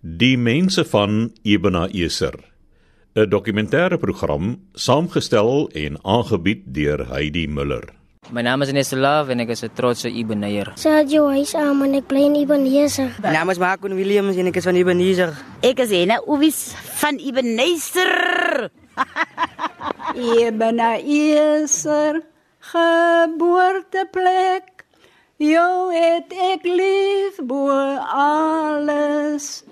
Die mense van Ibna Eser. 'n Dokumentêre program saamgestel en aangebied deur Heidi Muller. My naam is Nesla en ek is 'n trotse Ebenezer. Sergio Huisam en ek bly in Ebenezer. My naam is Marco Williams en ek is van Ebenezer. Ek is Hena Uwis van Ebenezer. Ebenezer, geboorteplek. Jou het ek lief bo alles.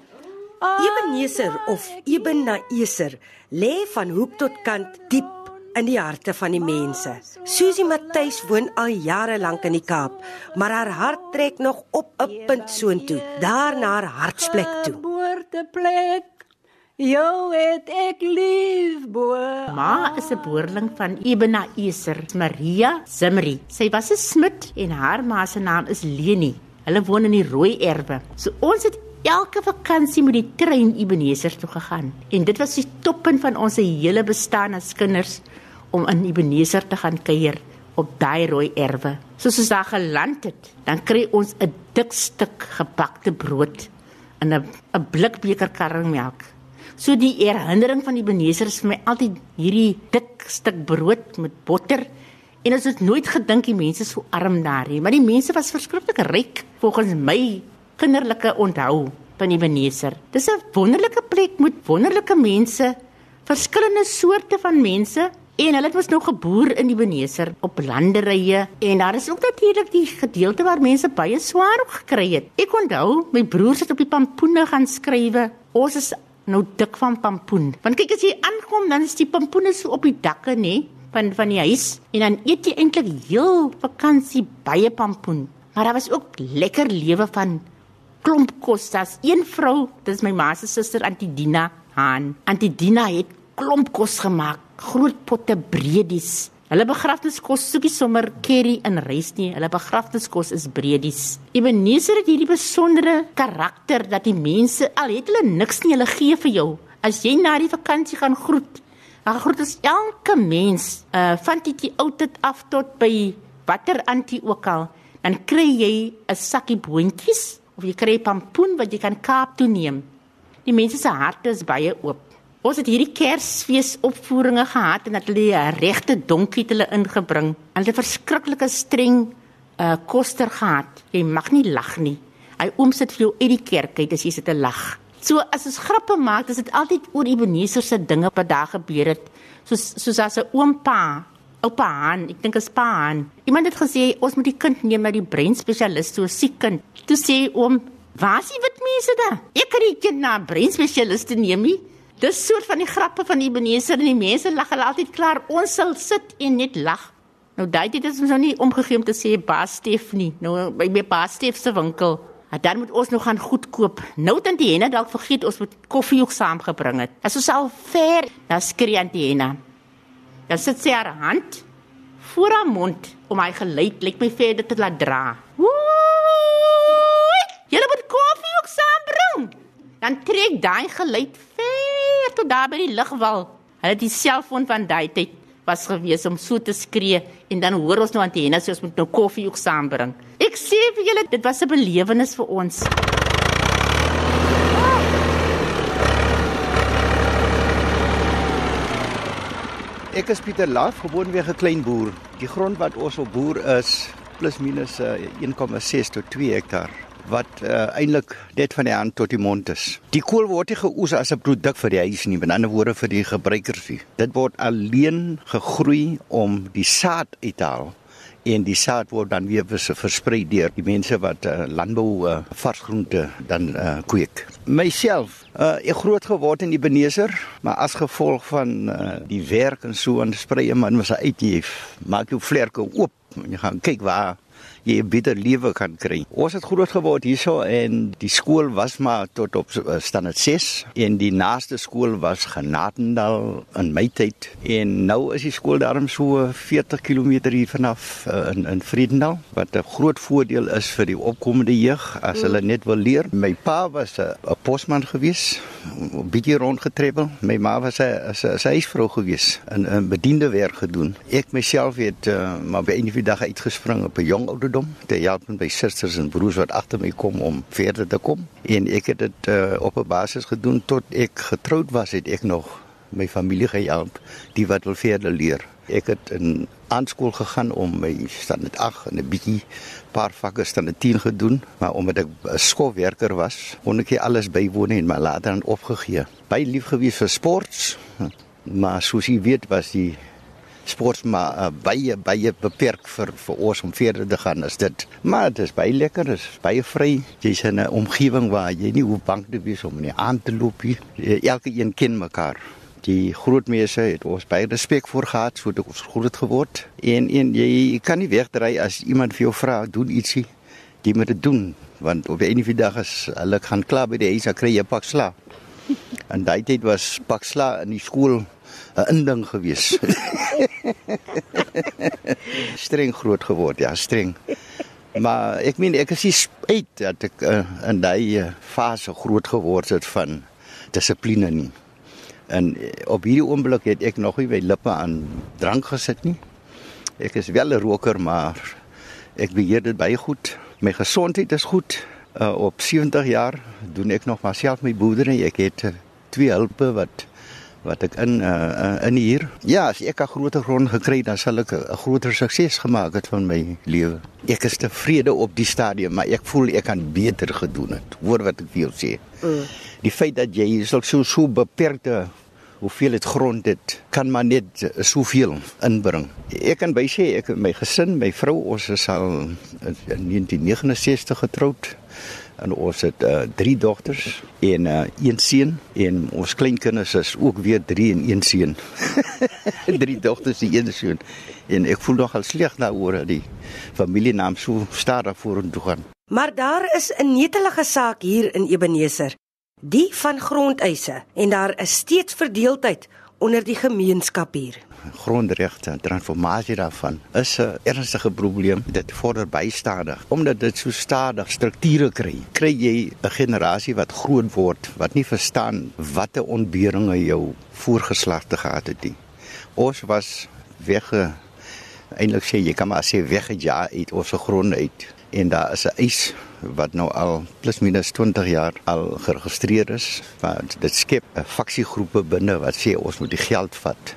Ebenezer of Ebenezer lê van hoek tot kant diep in die harte van die mense. Susie Matthys woon al jare lank in die Kaap, maar haar hart trek nog op 'n punt soontoe, daar na haar hartsplek toe. Geboorteplek. Jou het ek lief bo. Ma is 'n boerling van Ebenezer, Maria Zimri. Sy was 'n smid en haar ma se naam is Leni. Hulle woon in die Rooi Erwe. So ons het elke vakansie met die trein Ebenezer toe gegaan. En dit was die toppunt van ons hele bestaan as kinders om in Ebenezer te gaan kuier op daai rooi erwe. Soos ons daar geland het, dan kry ons 'n dik stuk gebakte brood in 'n 'n blikbeker karringmelk. So die herinnering van Ebenezer is vir my altyd hierdie dik stuk brood met botter. En ons het nooit gedink die mense is so arm daar nie, maar die mense was verskriklik ryk volgens my kinderlike onthou van Ebenezer. Dis 'n wonderlike plek met wonderlike mense, verskillende soorte van mense en hulle het mos nou geboer in Ebenezer op landerye en daar is ook natuurlik die gedeelte waar mense baie swaar gekry het. Ek onthou my broers het op die pampoene gaan skrywe. Ons is nou dik van pampoen. Want kyk as jy aankom dan is die pampoene so op die dakke nê van van die huis en dan eet jy eintlik heel vakansie baie pampoen. Maar daar was ook lekker lewe van klomp kos. Daar's een vrou, dis my ma se suster Antidina Haan. Antidina het klomp kos gemaak, groot potte breedies. Hulle begrafniskos soekie sommer curry en rys nie. Hulle begrafniskos is breedies. Ebenezer het hierdie besondere karakter dat die mense al het hulle niks nie, hulle gee vir jou. As jy na die vakansie gaan groet, dan groet ons elke mens, uh van die oudte af tot by watter antie ook al, dan kry jy 'n sakkie boontjies of jy kry pampoen wat jy kan Kaap toe neem. Die mense se harte is baie oop. Ons het hierdie Kersfees opvoeringe gehad en hulle 'n regte donkie het hulle ingebring. Hulle het verskriklike streng uh koster gehad. Jy mag nie lag nie. Hy oom sit vir jou uit die kerk uit as jy sit te lag. So as ons grappe maak, is dit altyd oor Ebenezer se dinge wat daar gebeur het. Soos soos as 'n oompa oupa Han, ek dink is pa Han. Iemand het gesê ons moet die kind neem na die breinspesialis toe, siek kind. Toe sê oom, "Waar is die wit mense daar? Ek kan die kind na 'n breinspesialis te neem nie." Dis soort van die grappe van die Ebenezer en die mense lag hulle altyd klaar. Ons sal sit en net lag. Nou daai dit is ons nou nie omgegee om te sê Baas Stef nie. Nou by my Baas Stef se winkel. En dan moet ons nog gaan goed koop. Nou dan die Henna dalk vergeet ons moet koffie ook saamgebring het. As ons al ver, dan skree aan die Henna. Dan sit sy haar hand voor haar mond om hy geluid lyk my verder te laat dra. Julle moet koffie ook saambring. Dan trek daai geluid ver tot daar by die lugwal. Hulle het die selfoon van daai tyd was gewees om so te skree en dan hoor ons nou aan die Henna sê ons moet nou koffie ook saambring. Ek sê vir julle dit was 'n belewenis vir ons. Ek is Pieter Laaf, gewoonweg 'n klein boer. Die grond wat ons op boer is plus minus uh, 1,6 tot 2 hektaar wat uh, eintlik net van die hand tot die mond is. Die kool word nie geoes as 'n produk vir die huis nie, met ander woorde vir die gebruikers nie. Dit word alleen gegroei om die saad uit te haal en die saad word dan weer versprei deur die mense wat uh, landbou uh, varsgroente dan uh, kweek. Myself, uh, ek groot geword in Ebenezer, maar as gevolg van uh, die werk en so en sprei man was uit jy maak jou vlerke oop en jy gaan kyk waar jy 'n beter lewe kan kry. Ons het groot geword hierso en die skool was maar tot op standaard 6 en die naaste skool was Genadendal in my tyd en nou is die skool daarom so 40 km hier vanaf uh, in in Vredendal wat 'n groot voordeel is vir die opkomende jeug as hulle net wil leer. My pa was 'n posman gewees, 'n bietjie rondgetrebbel. My ma was 'n huisvrou gewees en 'n bediende werk gedoen. Ek myself het uh, maar by 'n dag uitgespring op 'n jong ouderdom ouderdom te help met my susters en broers wat agter my kom om verder te kom. En ek het dit uh, op 'n basis gedoen tot ek getroud was, het ek nog my familie gehelp die wat wil verder leer. Ek het in aanskool gegaan om my standaard 8 en 'n bietjie paar vakke standaard 10 gedoen, maar omdat ek 'n skoolwerker was, kon ek alles bywoon en my later dan opgegee. By lief gewees vir sports, maar soos jy weet was die sports maar uh, baie baie beperk vir vir ons om verder te gaan as dit. Maar dit is baie lekker, dit is baie vry. Jy's in 'n omgewing waar jy nie hoef bang te wees om nie aan te loop nie. Elke een ken mekaar die grootmeeste het ons baie respek voor gehad, so het ons groot geword. En en jy kan nie wegdry as iemand vir jou vra doen ietsie, jy moet dit doen, want op 'n enige dag as hulle gaan klaar by die huis, dan kry jy 'n pak sla. En daai tyd was pak sla in die skool 'n inding gewees. streng groot geword, ja, streng. Maar ek meen ek is nie spyt dat ek uh, in daai uh, fase groot geword het van dissipline nie. En eh, op hierdie oomblik het ek nog nie my lippe aan drank gesit nie. Ek is wel 'n roker, maar ek beheer dit baie goed. My gesondheid is goed. Uh, op 70 jaar doen ek nog maar self my boerdery. Ek het uh, twee hulpe wat wat ek in uh, in hier. Ja, as ek 'n groter grond gekry het, dan sal ek 'n groter sukses gemaak het van my lewe. Ek is tevrede op die stadium, maar ek voel ek kan beter gedoen het. Hoor wat ek vir jou sê. Mm die feit dat jy so so, so beperkte hoeveel dit grond het kan maar net soveel inbring. Ek kan by sê ek my gesin, my vrou, ons is al in 1969 getroud en ons het uh, drie dogters en uh, een seun en ons kleinkinders is ook weer drie en een seun. drie dogters en een seun. En ek voel nogal sleg daaroor dat die familienaam so stadig vorentoe gaan. Maar daar is 'n netelige saak hier in Ebeneser die van grondeise en daar is steeds verdeeldheid onder die gemeenskap hier. Grondregte, transformasie daarvan is 'n ernstige probleem. Dit vorder bystadig omdat dit so stadig strukture kry. Kry jy 'n generasie wat groot word wat nie verstaan watter ontberinge jou voorgeslagte gehad het nie. Ons was weg eintlik sê jy kan maar sê weggejaag uit ons gronde uit en daar is 'n eis wat nou al plus minus 20 jaar al geregistreer is. Want dit skep 'n faksiegroepe binne wat sê ons moet die geld vat.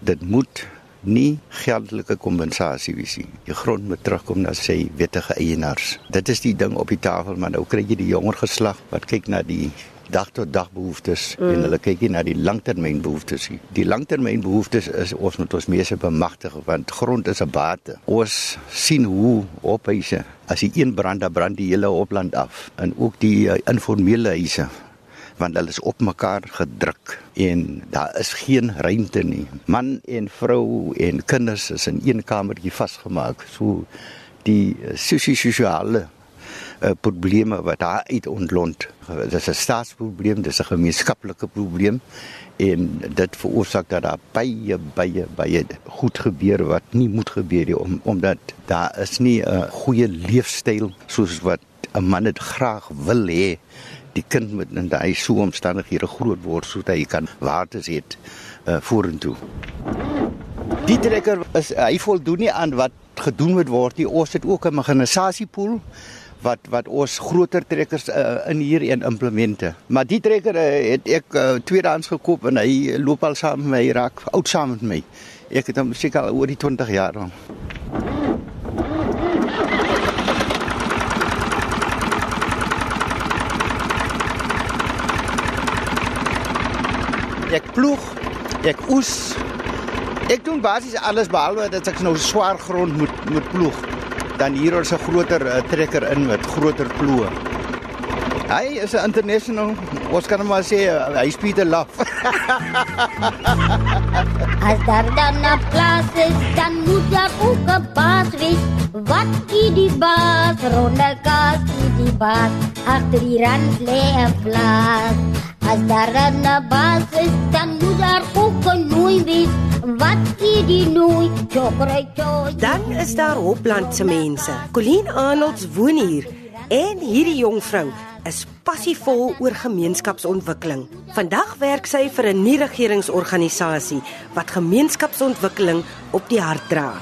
Dit moet nie geldelike kompensasie wees nie. Die grond moet terugkom na sy wettige eienaars. Dit is die ding op die tafel, maar nou kry jy die jonger geslag wat kyk na die dag tot dag behoeftes mm. en hulle kyk nie na die langtermyn behoeftes nie. Die langtermyn behoeftes is ons moet ons mense bemagtig want grond is 'n bate. Ons sien hoe ophuise as die een brand dan brand die hele opland af en ook die uh, informele huise want hulle is op mekaar gedruk en daar is geen ruimte nie. Man en vrou en kinders is in een kamertjie vasgemaak. So die sosio-sosiale uh, probleme wat daar uit ontlont. Dit is 'n staatsprobleem, dit is 'n gemeenskaplike probleem en dit veroorsaak dat daar baie baie baie goed gebeur wat nie moet gebeur nie om omdat daar is nie 'n goeie leefstyl soos wat 'n man dit graag wil hê die kind moet in daai so omstandighede groot word sodat hy kan waardes het uh, vorentoe. Die trekker is hy voldoen nie aan wat gedoen moet word nie. Ons het ook 'n meganisasiepool wat wat ons groter trekkers uh, in hier en implemente. Maar die trekker uh, het ek uh, tweedehands gekoop en hy loop al saam met my raak oud saam met my. Ek het hom seker oor die 20 jaar al. Ek ploeg, ek oes. Ek doen basies alles behalwe dat ek nou swaar grond moet moet ploeg dan hier is 'n groter uh, trekker in met groter ploë. Hy is 'n international, ons kan maar sê uh, hy speel laf. As daar dan 'n plaas is, dan moet daar ook 'n baas wees. Wat is die baas? Ronde kaas is die baas. Agter die rand lê 'n plaas. As daar 'n baas is, dan moet daar ook 'n nooi wees. Wat is die nooi? Chocolate. Dan is daar Hopland se mense. Colleen Arnolds woon hier en hierdie jong vrou is passievol oor gemeenskapsontwikkeling. Vandag werk sy vir 'n nie-regeringsorganisasie wat gemeenskapsontwikkeling op die hart dra.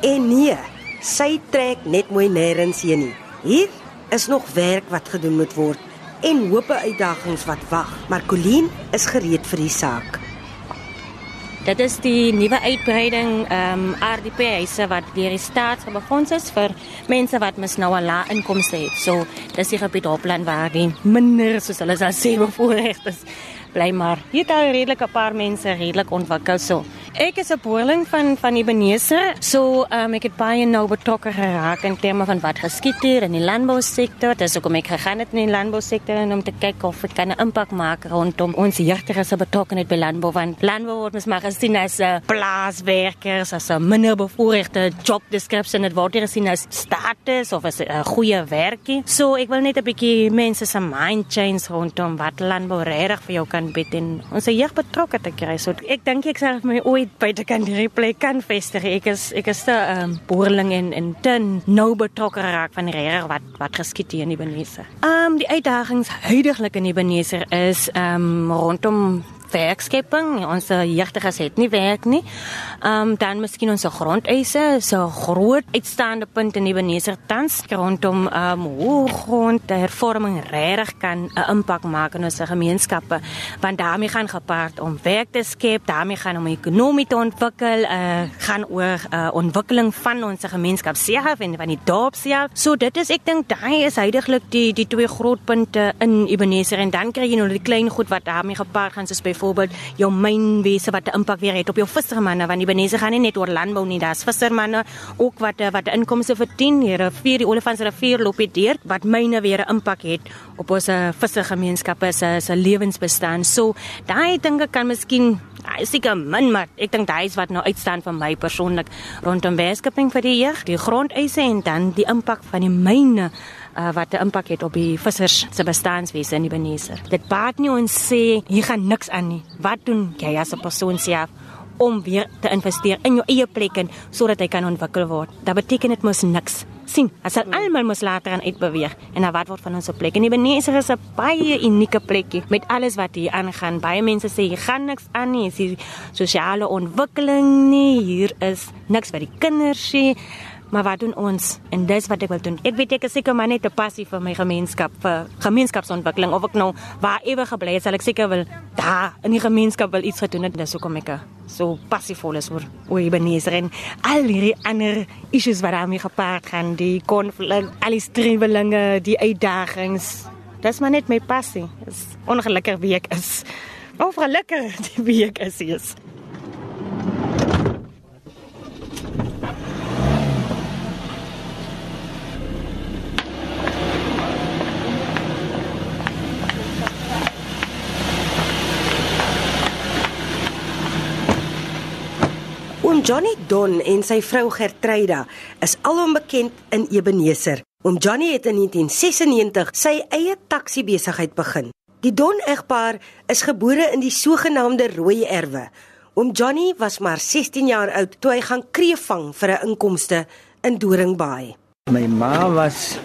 En nee, sy trek net mooi nêrens heen nie. Hier is nog werk wat gedoen moet word en hoope uitdagings wat wag, maar Colleen is gereed vir die saak. Dit is die nuwe uitbreiding ehm um, RDP huise wat deur die staat befonds is vir mense wat mis nou 'n lae inkomste het. So dis die gebied Hopland waar die minder soos hulle sê bevoorreg is bly maar. Hier kan redelik 'n paar mense redelik ontwikkel so. Ek is 'n boerling van van Ebenezer. So, um, ek het baie nou betrokke geraak in terme van wat geskied hier in die landbousektor. Dis hoekom ek gegaan het in die landbousektor om te kyk of ek kan 'n impak maak rondom ons jeugdiges se betrokkenheid by landbou want landbou word mens maar gesien as 'n uh, plaaswerkers, as 'n minder bevoorregte job description. Dit word hier gesien as status of as 'n uh, goeie werkie. So, ek wil net 'n bietjie mense se mind change rondom wat landbou regtig vir jou kan aanbied en ons jeug betrokke te kry. So ek dink ek sal my ooit buite kan hierdie plek kan vestig. Ek is ek is 'n um, boerling en en ten nou betrokke raak van regtig wat wat geskied hier in Ebenezer. Ehm um, die uitdagings huidigelik in Ebenezer is ehm um, rondom werkskepping. Ons jeugdiges het nie werk nie. Ehm um, dan miskien ons grondeise, so groot uitstaande punt in Ebenezer tans rondom ehm um, grond hervorming regtig kan 'n impak maak in ons gemeenskappe. Want daarmee gaan gepaard om werk te skep, daarmee gaan om ekonomie te ontwikkel, uh, gaan oor uh, ontwikkeling van ons gemeenskap self en van die dorp self. So dit is ek dink daai is heidaglik die die twee groot punte in Ebenezer en dan kry jy nou die klein goed wat daarmee gepaard gaan soos by byvoorbeeld jou mynwese wat 'n impak weer het op jou vissermanne want die Benese gaan nie net oor landbou nie, daar's vissermanne ook wat wat inkomste verdien. Die rivier, die Olifantsrivier loop hier deur wat myne weer 'n impak het op ons vissergemeenskappe se se lewensbestaan. So daai dinge kan miskien Hy seker min maar ek dink daai is wat nou uitstaan vir my persoonlik rondom weerskaping vir die jeug, die grondeise en dan die impak van die myne uh, wat 'n impak het op die vissers se bestaanswese in die Beneser. Dit baat nie ons sê hier gaan niks aan nie. Wat doen jy as 'n persoon self om weer te investeer in jou eie plek en sodat hy kan ontwikkel word? Dit beteken dit mos niks. sien, as al almal mos later aan uitbeweeg en dan wat word van ons plek? En die Beneser is 'n baie unieke plekkie met alles wat hier aangaan. Baie mense sê hier gaan niks aan nie, is die sosiale ontwikkeling nie, hier is niks vir die kinders nie. Maar wat doen ons? En dis wat ek wil doen. Ek weet ek is seker maar net 'n passie vir my gemeenskap, vir gemeenskapsontwikkeling of ek nou waar ewe gebly het, sal ek seker wil daar in die gemeenskap wil iets gedoen het. Dis hoekom ek so passievol is oor oor Ebenezer en al hierdie ander issues wat daarmee gepaard gaan, die konflik, al die strewelinge, die uitdagings. Dis maar net my passie. Dis ongelukkig wie ek is. Of gelukkig wie ek is. is. Oom Johnny Don en sy vrou Gertruida is alom bekend in Ebenezer. Oom Johnny het in 1996 sy eie taxi besigheid begin. Die Don egpaar is gebore in die sogenaamde rooi erwe. Oom Johnny was maar 16 jaar oud toe hy gaan kreef vang vir 'n inkomste in Doringbaai. My ma was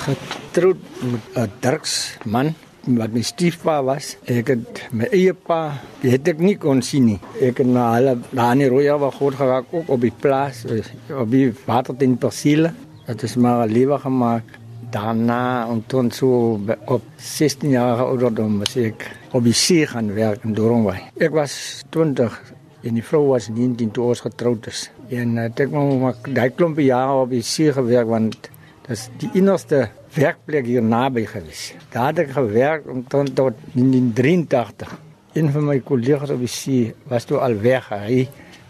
getroud met 'n drugsman wat my stiefpa was. Ek het my eie pa, het ek nie kon sien nie. Ek het na hulle daar in Roya waar groot geraak ook op die plaas, op die waterten persiele. Het is maar 'n lewe gemaak. Daarna en toen so op 16 jaar ouderdom was ek op die see gaan werk in Doringway. Ek was 20 en die vrou was 19 toe ons getroud is. En ek het maar daai klompie jare op die see gewerk want dis die enigste werkplek hier naby gewees. Daar het ek gewerk om tot tot 1983. Een van my kollegas op die see was toe al weg. Hy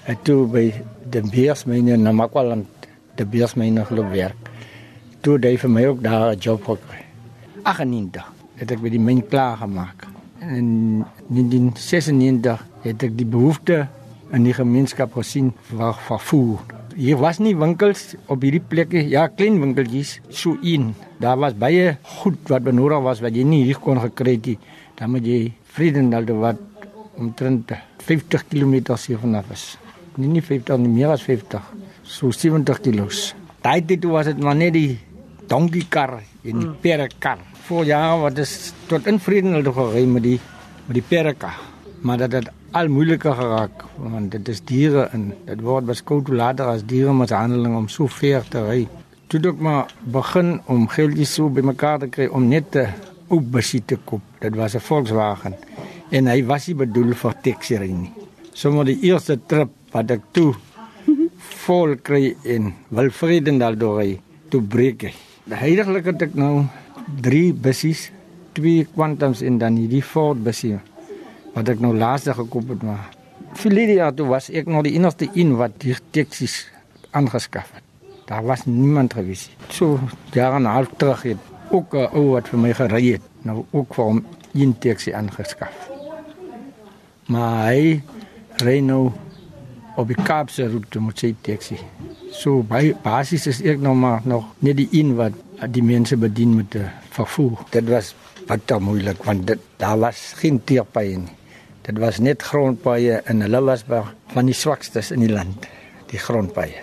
het toe by die beersmyne in Namakwaland die beersmyne geloop werk. Toe het hy vir my ook daar 'n job gekry. 98 het ek by die myn klaar gemaak. En in 1996 het ek die behoefte in die gemeenskap gesien vir vervoer hier was nie winkels op hierdie plekke, ja, klein winkeltjies, so in. Daar was baie goed wat benodig was wat jy nie hier kon gekry het nie. Dan moet jy Vredendal toe wat omtrent 50 km hier vanaf is. Nie nie 50 nie, meer as 50. So 70 km. Daai tyd was dit maar net die donkey kar en die mm. perkar. Voor jaar wat is tot in Vredendal toe gery met die met die perkar. maar dat het al moeiliker geraak want dit is diere en dit word beskou toe later as dieremishandeling om so ver te ry. Toe ek maar begin om geldjies so bymekaar te kry om net 'n ou busie te koop. Dit was 'n Volkswagen en hy was nie bedoel vir taxi ry nie. Sommige die eerste trip wat ek toe vol kry in Wilfredendal deur toe breek hy. Heiliglik het ek nou 3 bussies, 2 Quantums en dan hierdie Ford busie wat ek nou laaste gekoop het maar Filidia toe was ek nog die enigste een wat die taksies aangeskaf het. Daar was niemand gewees. So jare en 'n half terug het ook 'n ou wat vir my gery het, nou ook vir hom een taxi aangeskaf. Maar hy ry nou op die Kaapse roete met sy taxi. So by basis is ek nog maar nog net die een wat die mense bedien met die vervoer. Dit was baie moeilik want dit daar was geen teerpaaie nie. Dit was net grondpaaie en hulle was van die swakstes in die land, die grondpaaie.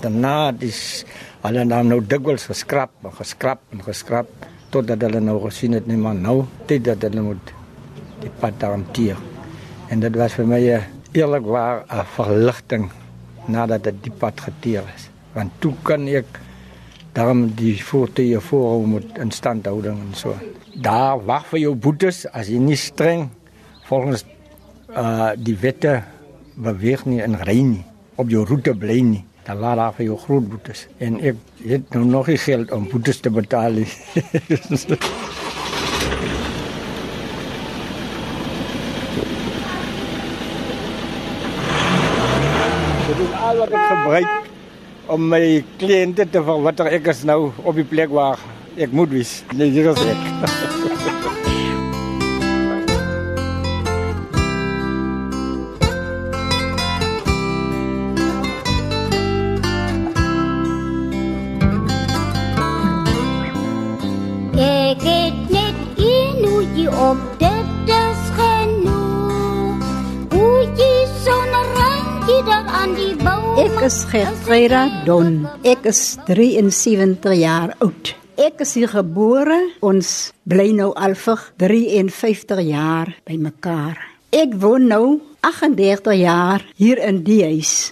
Daarna is hulle nou nou dikwels geskrap, geskrap en geskrap totdat hulle nou gesien het nie maar nou dit dat hulle moet die pad hanteer. En dit was vir my eerlikwaar 'n verligting nadat dit die pad geteer is. Want toe kan ek daarom die voertuie voor moet in standhouding en so. Daar wag vir jou boetes as jy nie streng volgens uh die wette beweeg nie in ry nie op jou roete bly nie. Dan laat daar vir jou groot boetes en ek het nou nog nie geld om boetes te betaal nie. Dit is al wat ek gebruik om my kliënte te verwatter ek is nou op die plek waar ek moet wees. Nee, hier is ek. Ek is Gertruida Don. Ek is 73 jaar oud. Ek is hier gebore. Ons bly nou al vir 53 jaar by mekaar. Ek woon nou 38 jaar hier in die huis.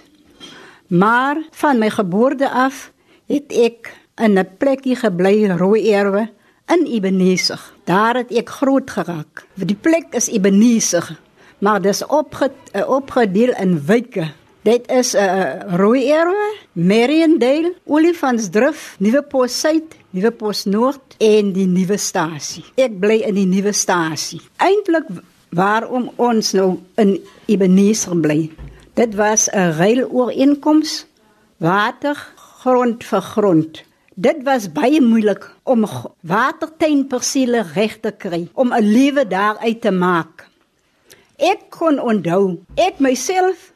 Maar van my geboorte af het ek in 'n plekkie gebly Rooierwe in Ebenezer. Daar het ek groot geraak. Die plek is Ebenezer, maar dis opge, opgedeel in wyke. Dit is 'n uh, Rooierwe, Mariendale, Olifantsdrif, Nuwepos Suid, Nuwepos Noord en die nuwe stasie. Ek bly in die nuwe stasie. Eintlik waarom ons nou in Ebenezer bly. Dit was 'n ruilooreenkoms water grond vir grond. Dit was baie moeilik om watertuinpersiele reg te kry om 'n lewe daaruit te maak. Ek kon onthou, ek myself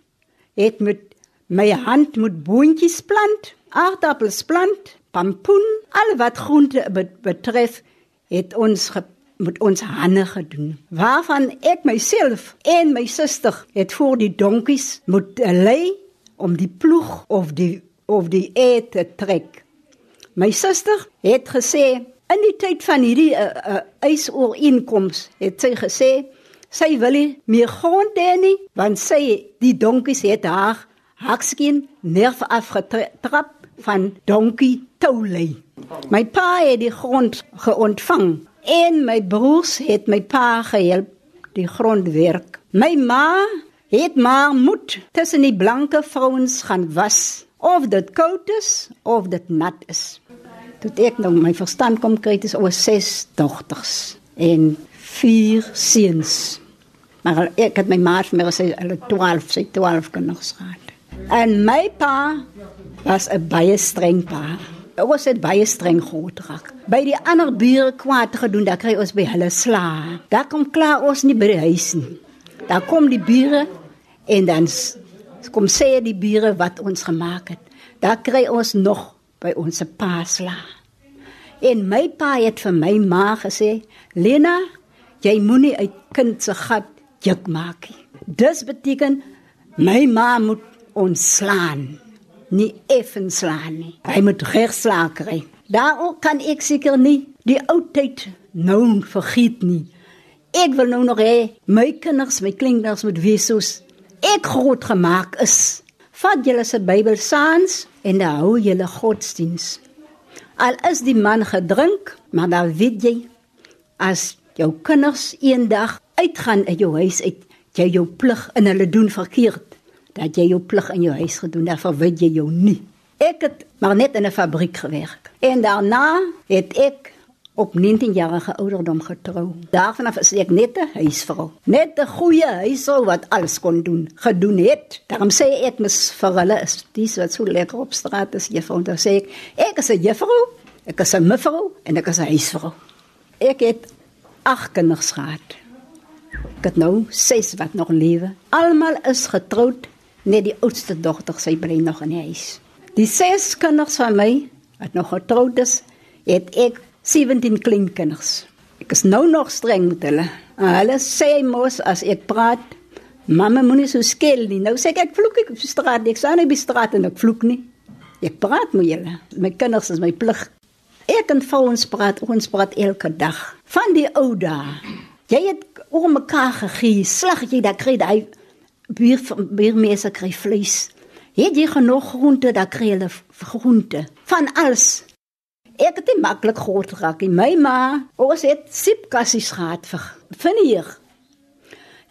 het met my hand moet boontjies plant, aardappels plant, pampoen, al wat groente betref, het ons met ons hande gedoen. Waarvan ek myself en my suster het voor die donkies moet lei om die ploeg of die of die eet te trek. My suster het gesê in die tyd van hierdie uh, uh, ysooreenkoms het sy gesê sy wil nie meer grond hê nie want sy die donkies het haar hakskien nerf afgetrap van donkie toulei. My pa het die grond geontvang en my broers het my pa gehelp die grondwerk. My ma het maar moet tussen die blanke vrouens gaan was of dit koud is of dit nat is. Toe ek nou my verstand kom kry, het is oor 6 dogters en 4 seuns. Maar ek het my ma vir my gesê hulle 12, sy 12 kinders gehad. En my pa was 'n baie streng pa. Ons het baie streng groot geraak. By die ander bure kwaad gedoen, dan kry ons by hulle sla. Daar kom klaar ons nie by die huis nie. Daar kom die bure en dan kom sê die bure wat ons gemaak het. Daar kry ons nog by ons pa sla. En my pa het vir my ma gesê, "Lena, jy moenie uit kind se gat juk maak nie." Dis beteken my ma moet ons slaan nie effens slaan nie. Hy moet regslaan kry. Daarom kan ek seker nie die ou tyd nou vergiet nie. Ek wil nou nog hê my kinders, my kleinkinders moet wees soos ek groot gemaak is. Vat julle se Bybel saans en dan hou julle godsdiens. Al is die man gedrink, maar dan weet jy as jou kinders eendag uitgaan uit jou huis uit, jy jou plig in hulle doen verkeerd, dat jy jou plig in jou huis gedoen, dan verwyd jy jou nie. Ek het maar net in 'n fabriek gewerk. En daarna het ek op 19 jarige ouderdom getrou. Daarvan af is ek net 'n huisvrou. Net 'n goeie huisvrou wat alles kon doen, gedoen het. Daarom sê ek mis vir hulle is dis wat so lekker op straat is, juffrou. Dan sê ek, ek is 'n juffrou, ek is 'n mevrou en ek is 'n huisvrou. Ek het ag kinders gehad. Ek het nou 6 wat nog lewe. Almal is getroud, net die oudste dogter, sy bly nog in die huis. Die 6 kinders van my wat nog getroud is, het ek 17 kleinkinders. Ek is nou nog streng met hulle. En hulle sê mos as ek praat, mamma moenie so skel nie. Nou sê ek ek vloek ek op die straat, ek staan nie by die straat en ek vloek nie. Ek praat met julle. My kinders is my plig. Ek en vrouens praat, ons praat elke dag. Van die ou dae. Jy het oor mekaar gegee, slag jy dat kry daai bier biermense kry vleis. Het jy genoeg groente, dan kry hulle groente. Van alles. Ek het nie maklik groot geraak nie. My ma, ons het sipkassies gehad vir vinier.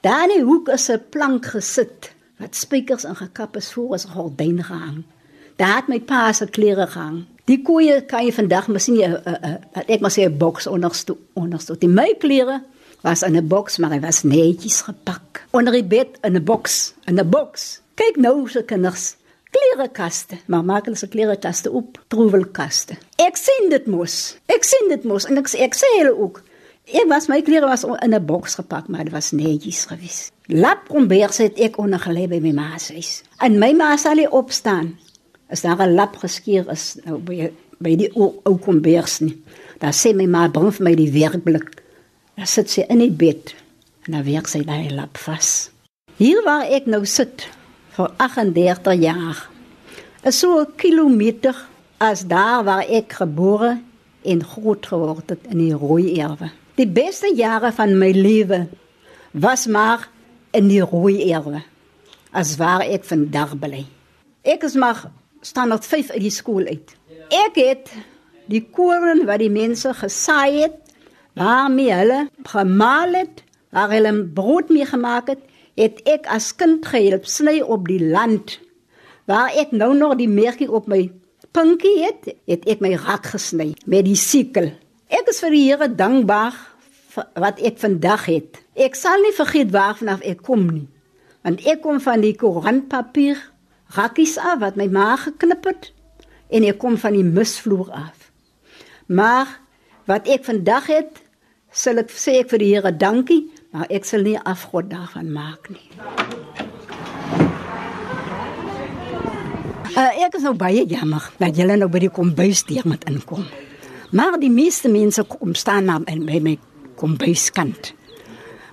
Daar in die hoek is 'n plank gesit wat spykers ingekap is voor as 'n gordyn gehang. Daar het my pa se klere gehang. Die koeie kan jy vandag miskien jy uh, ek maar sê 'n boks onderste onderste. Die my klere was in 'n boks, maar hy was netjies gepak. Onder die bed in 'n boks, in 'n boks. Kyk nou se kinders klerekaste, maar maak hulle se klerekaste op, troevelkaste. Ek sien dit mos. Ek sien dit mos en ek ek sê hulle ook. Ek was my klere was in 'n boks gepak, maar dit was netjies gewees. Lap kombers het ek ondergelê by my ma se huis. En my ma sal nie opstaan. As daar 'n lap geskeur is nou by by die ou, ou kombers nie. Dan sê my ma bring vir my die werkblik. Dan sit sy in die bed en dan werk sy daai lap vas. Hier waar ek nou sit, vir 38 jaar. Is so 'n kilometer as daar waar ek gebore en groot geword het in die rooi erwe. Die beste jare van my lewe was maar in die rooi erwe. As waar ek vandag bly. Ek is maar standaard 5 uit die skool uit. Ek het die koring wat die mense gesaai het, waarmee hulle gemaal het, waar hulle brood mee gemaak het, het ek as kind gehelp sny op die land. Waar ek nou nog die merkie op my pinkie het, het ek my rak gesny met die sikkel. Ek is vir die Here dankbaar wat ek vandag het. Ek sal nie vergeet waarvan ek kom nie. Want ek kom van die koerantpapier rakkies af wat my ma geknip het en ek kom van die misvloer af. Maar wat ek vandag het, sal ek sê ek vir die Here dankie maar ek sal nie afgod daarvan maak nie. Uh, ek is nou baie jammer dat julle nou by die kombuis deur moet inkom. Maar die meeste mense kom staan na by my kombuiskant.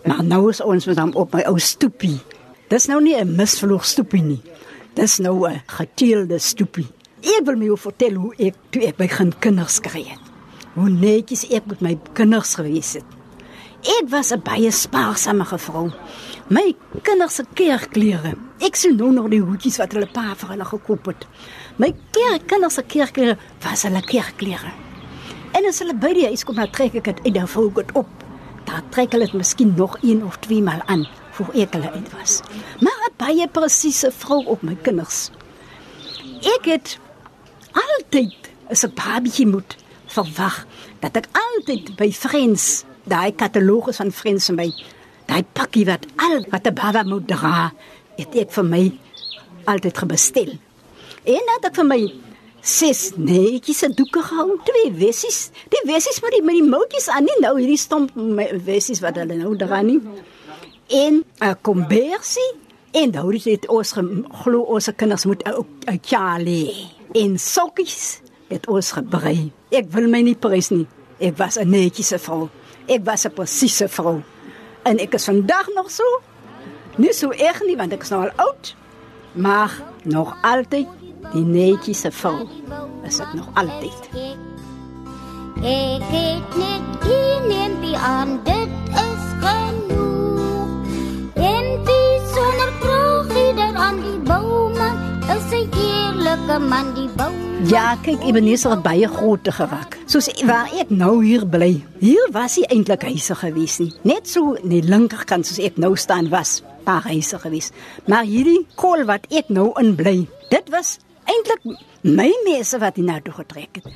Maar nou is ons met hom op my ou stoepie. Dis nou nie 'n misvloeg stoepie nie. Dis nou 'n geteelde stoepie. Ek wil my vertel hoe ek toe ek begin kinders kry het. Hoe netjies ek met my kinders gewees het. Ek was 'n baie spaarsame vrou. My kinders se kerkklere. Ek sien nou nog die hoedjies wat hulle pa vir hulle gekoop het. My kerk kinders se kerkklere was hulle kerkklere. En as hulle by die huis kom, dan trek ek dit uit en vou dit op. Dan trek hulle dit miskien nog een of twee maal aan voor ek hulle uit was. Maar 'n baie presiese vrou op my kinders. Ek het altyd as 'n babietjie moet verwag dat ek altyd by vriends daai katalogus van vriends en my daai pakkie wat al wat 'n baba moet dra, het ek vir my altyd gebestel. En dat ek vir my ses netjies se doeke gehou, twee wessies. Die wessies met die met die moutjies aan, nie nou hierdie stomp wessies wat hulle nou dra nie. En 'n kombersie en nou het ons glo ons se kinders moet 'n Charlie en sokkies het ons gebrei. Ek wil my nie prys nie. Ek was 'n netjiese vrou. Ek was 'n presiese vrou. En ek is vandag nog so. Nie so erg nie want ek is nou al oud, maar nog altyd die netjiese vrou. Is dit nog altyd. Ek het net een en die ander dit is eerlike man die bou. Ja, kyk, Ebenezer het baie groter geraak. Soos waar ek nou hier bly. Hier was hy eintlik huise gewees nie. Net so aan die linkerkant soos ek nou staan was, paar huise gewees. Maar hierdie kol wat ek nou in bly, dit was eintlik my mense wat hier na toe getrek het.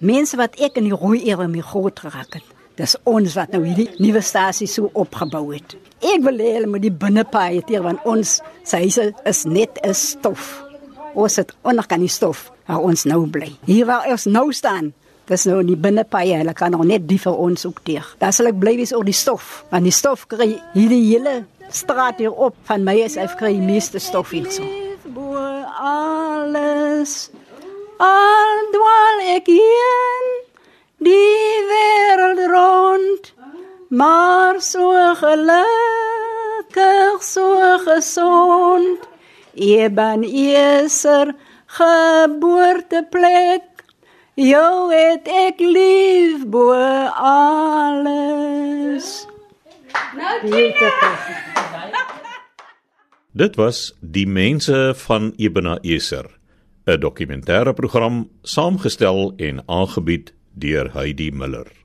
Mense wat ek in die rooi era mee groot geraak het. Dis ons wat nou hierdie nuwe stasie so opgebou het. Ek wil hê hulle moet die binnepaai hier want ons sy huise is net 'n stof. Ons het onder kan die stof waar ons nou bly. Hier waar ons nou staan, dis nou in die binnepaai, hulle kan nog net die vir ons ook teeg. Daar sal ek bly wees oor die stof, want die stof kry hierdie hele straat hier op van my is hy kry die meeste stof hier so. Bo alles al dwal ek heen die wêreld rond maar so gelukkig so gesond Eben Eser geboorteplek jou het ek lief bo alles. Nou Dit was Die mense van Ebenezer, 'n dokumentêre program saamgestel en aangebied deur Heidi Miller.